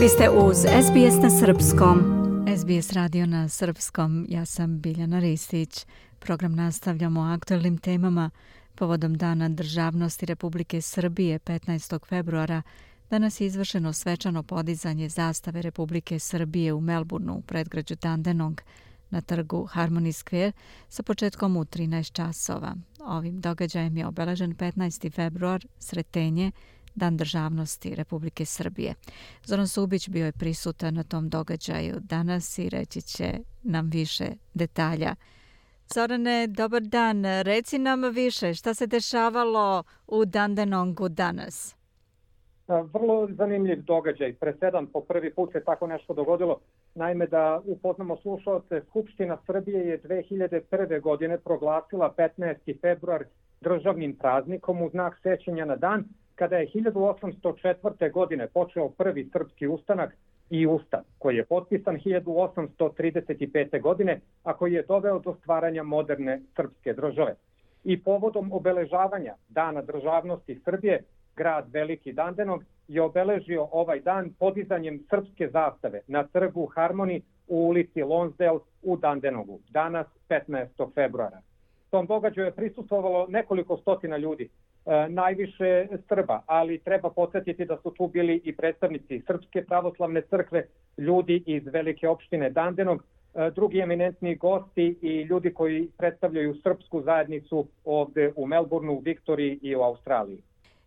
Vi ste uz SBS na Srpskom. SBS radio na Srpskom. Ja sam Biljana Ristić. Program nastavljamo o aktualnim temama povodom Dana državnosti Republike Srbije 15. februara. Danas je izvršeno svečano podizanje zastave Republike Srbije u Melbourneu u predgrađu Dandenong na trgu Harmony Square sa početkom u 13 časova. Ovim događajem je obeležen 15. februar, sretenje, Dan državnosti Republike Srbije. Zoran Subić bio je prisutan na tom događaju danas i reći će nam više detalja. Zorane, dobar dan. Reci nam više šta se dešavalo u Dandenongu danas. Pa, vrlo zanimljiv događaj. Presedan po prvi put se tako nešto dogodilo. Naime, da upoznamo slušalce, Skupština Srbije je 2001. godine proglasila 15. februar državnim praznikom u znak sećanja na dan kada je 1804. godine počeo prvi srpski ustanak i ustav, koji je potpisan 1835. godine, a koji je doveo do stvaranja moderne srpske države. I povodom obeležavanja Dana državnosti Srbije, grad Veliki Dandenog je obeležio ovaj dan podizanjem srpske zastave na trgu Harmoni u ulici Lonsdale u Dandenogu, danas 15. februara. Tom događaju je prisustovalo nekoliko stotina ljudi, E, najviše Srba, ali treba podsjetiti da su tu bili i predstavnici Srpske pravoslavne crkve, ljudi iz velike opštine Dandenog, e, drugi eminentni gosti i ljudi koji predstavljaju srpsku zajednicu ovde u Melbourneu, u Viktoriji i u Australiji.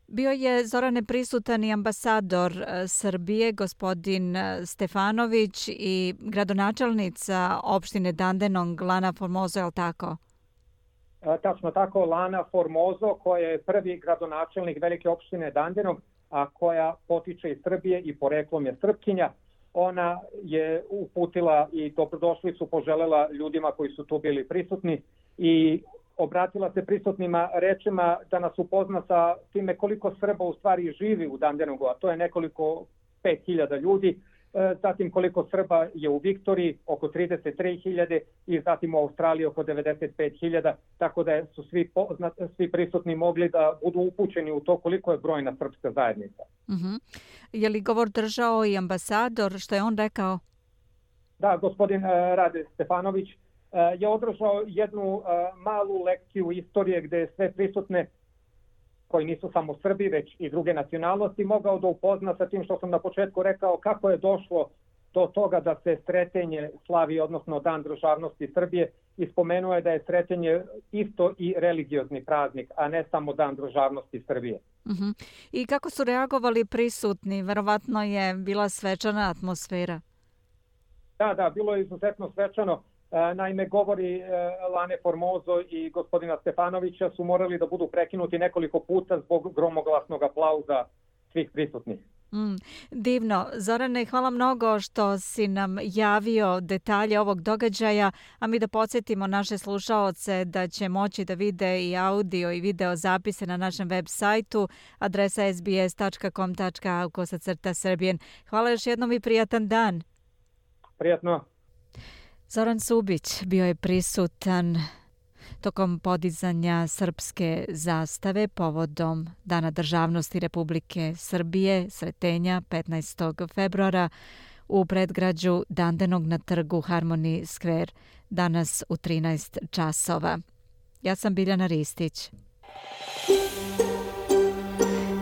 Bio je Zorane prisutan i ambasador e, Srbije, gospodin e, Stefanović i gradonačelnica opštine Dandenong, Lana Formoso, je li tako? E, tačno tako Lana Formozo koja je prvi gradonačelnik velike opštine Dandenog, a koja potiče iz Srbije i poreklom je Srpkinja. Ona je uputila i dobrodošlicu poželela ljudima koji su tu bili prisutni i obratila se prisutnima rečima da nas upozna sa time koliko Srba u stvari živi u Dandenogu, a to je nekoliko 5000 ljudi. E, zatim koliko Srba je u Viktoriji, oko 33.000 i zatim u Australiji oko 95.000, tako da su svi, poznat, svi prisutni mogli da budu upućeni u to koliko je brojna srpska zajednica. Uh mhm. -huh. Je li govor držao i ambasador, što je on rekao? Da, gospodin e, Rade Stefanović e, je održao jednu malu lekciju istorije gde je sve prisutne koji nisu samo Srbi, već i druge nacionalnosti, mogao da upozna sa tim što sam na početku rekao kako je došlo do toga da se sretenje slavi, odnosno Dan državnosti Srbije, i spomenuo je da je sretenje isto i religiozni praznik, a ne samo Dan državnosti Srbije. Uh mhm. -huh. I kako su reagovali prisutni? Verovatno je bila svečana atmosfera. Da, da, bilo je izuzetno svečano. E, naime, govori e, Lane Formozo i gospodina Stefanovića su morali da budu prekinuti nekoliko puta zbog gromoglasnog aplauza svih prisutnih. Mm, divno. Zorane, hvala mnogo što si nam javio detalje ovog događaja, a mi da podsjetimo naše slušaoce da će moći da vide i audio i video zapise na našem web sajtu adresa sbs.com.au kosacrta srbijen. Hvala još jednom i prijatan dan. Prijatno. Zoran Subić bio je prisutan tokom podizanja srpske zastave povodom Dana državnosti Republike Srbije, sretenja 15. februara u predgrađu Dandenog na trgu Harmony Square, danas u 13 časova. Ja sam Biljana Ristić.